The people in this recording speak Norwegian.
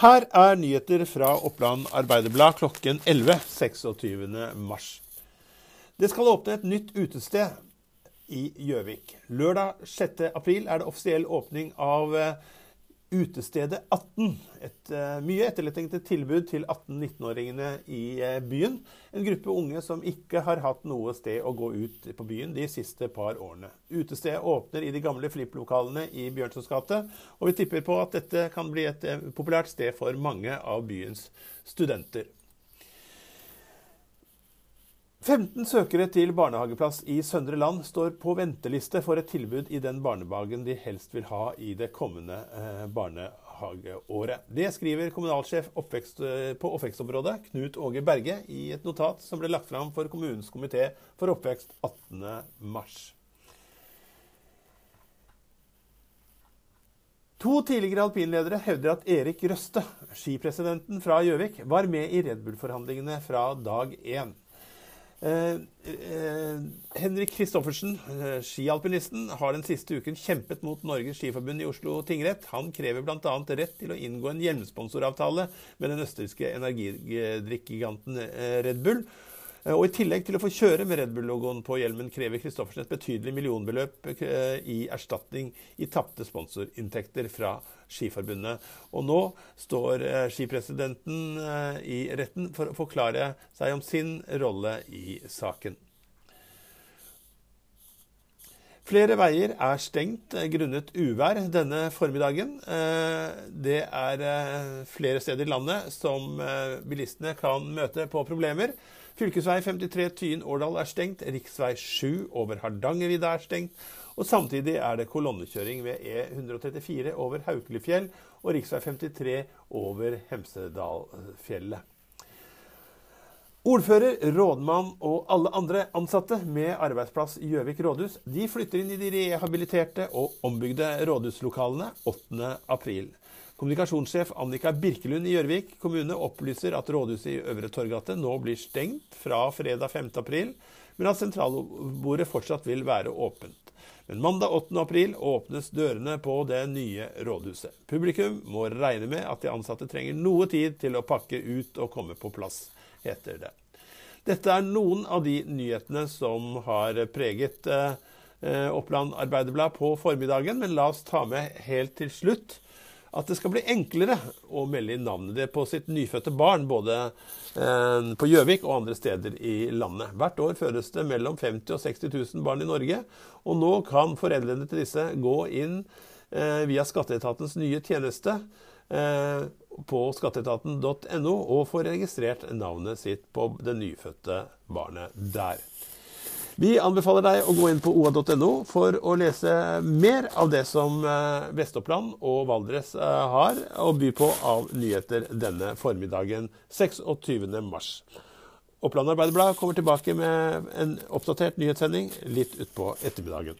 Her er nyheter fra Oppland Arbeiderblad klokken 11 26. mars. Det skal åpne et nytt utested i Gjøvik. Lørdag 6. april er det offisiell åpning av eh, Utestedet 18. Et uh, mye etterlengtet tilbud til 18-19-åringene i uh, byen. En gruppe unge som ikke har hatt noe sted å gå ut på byen de siste par årene. Utestedet åpner i de gamle flipplokalene i Bjørnsons gate, og vi tipper på at dette kan bli et uh, populært sted for mange av byens studenter. 15 søkere til barnehageplass i Søndre Land står på venteliste for et tilbud i den barnehagen de helst vil ha i det kommende eh, barnehageåret. Det skriver kommunalsjef oppvekst, eh, på oppvekstområdet, Knut Åge Berge, i et notat som ble lagt fram for kommunens komité for oppvekst 18.3. To tidligere alpinledere hevder at Erik Røste, skipresidenten fra Gjøvik, var med i Red Bull-forhandlingene fra dag én. Eh, eh, Henrik Kristoffersen, eh, skialpinisten, har den siste uken kjempet mot Norges Skiforbund i Oslo tingrett. Han krever bl.a. rett til å inngå en hjelmsponsoravtale med den østerrikske energidrikkgiganten eh, Red Bull. Eh, og I tillegg til å få kjøre med Red Bull-logoen på hjelmen, krever Christoffersen et betydelig millionbeløp eh, i erstatning i tapte sponsorinntekter fra Skiforbundet. Og nå står eh, skipresidenten i retten for å forklare seg om sin rolle i saken. Flere veier er stengt grunnet uvær denne formiddagen. Det er flere steder i landet som bilistene kan møte på problemer. Fylkesvei 53 Tyen-Årdal er stengt, rv. 7 over Hardangervidda er stengt, og samtidig er det kolonnekjøring ved E134 over Haukelifjell og rv. 53 over Hemsedalfjellet. Ordfører, rådmann og alle andre ansatte med arbeidsplass i Gjøvik rådhus de flytter inn i de rehabiliterte og ombygde rådhuslokalene 8.4. Kommunikasjonssjef Annika Birkelund i Gjørvik kommune opplyser at rådhuset i Øvre Torgate nå blir stengt fra fredag 5. april, men at sentralbordet fortsatt vil være åpent. Men mandag 8. april åpnes dørene på det nye rådhuset. Publikum må regne med at de ansatte trenger noe tid til å pakke ut og komme på plass, heter det. Dette er noen av de nyhetene som har preget eh, Oppland Arbeiderblad på formiddagen, men la oss ta med helt til slutt at det skal bli enklere å melde inn navnet på sitt nyfødte barn, både eh, på Gjøvik og andre steder i landet. Hvert år føres det mellom 50 og 60 000 barn i Norge, og nå kan foreldrene til disse gå inn eh, via skatteetatens nye tjeneste eh, på skatteetaten.no og få registrert navnet sitt på det nyfødte barnet der. Vi anbefaler deg å gå inn på oa.no for å lese mer av det som Vestoppland og Valdres eh, har å by på av nyheter denne formiddagen 26. mars. Oppland Arbeiderblad kommer tilbake med en oppdatert nyhetssending litt utpå ettermiddagen.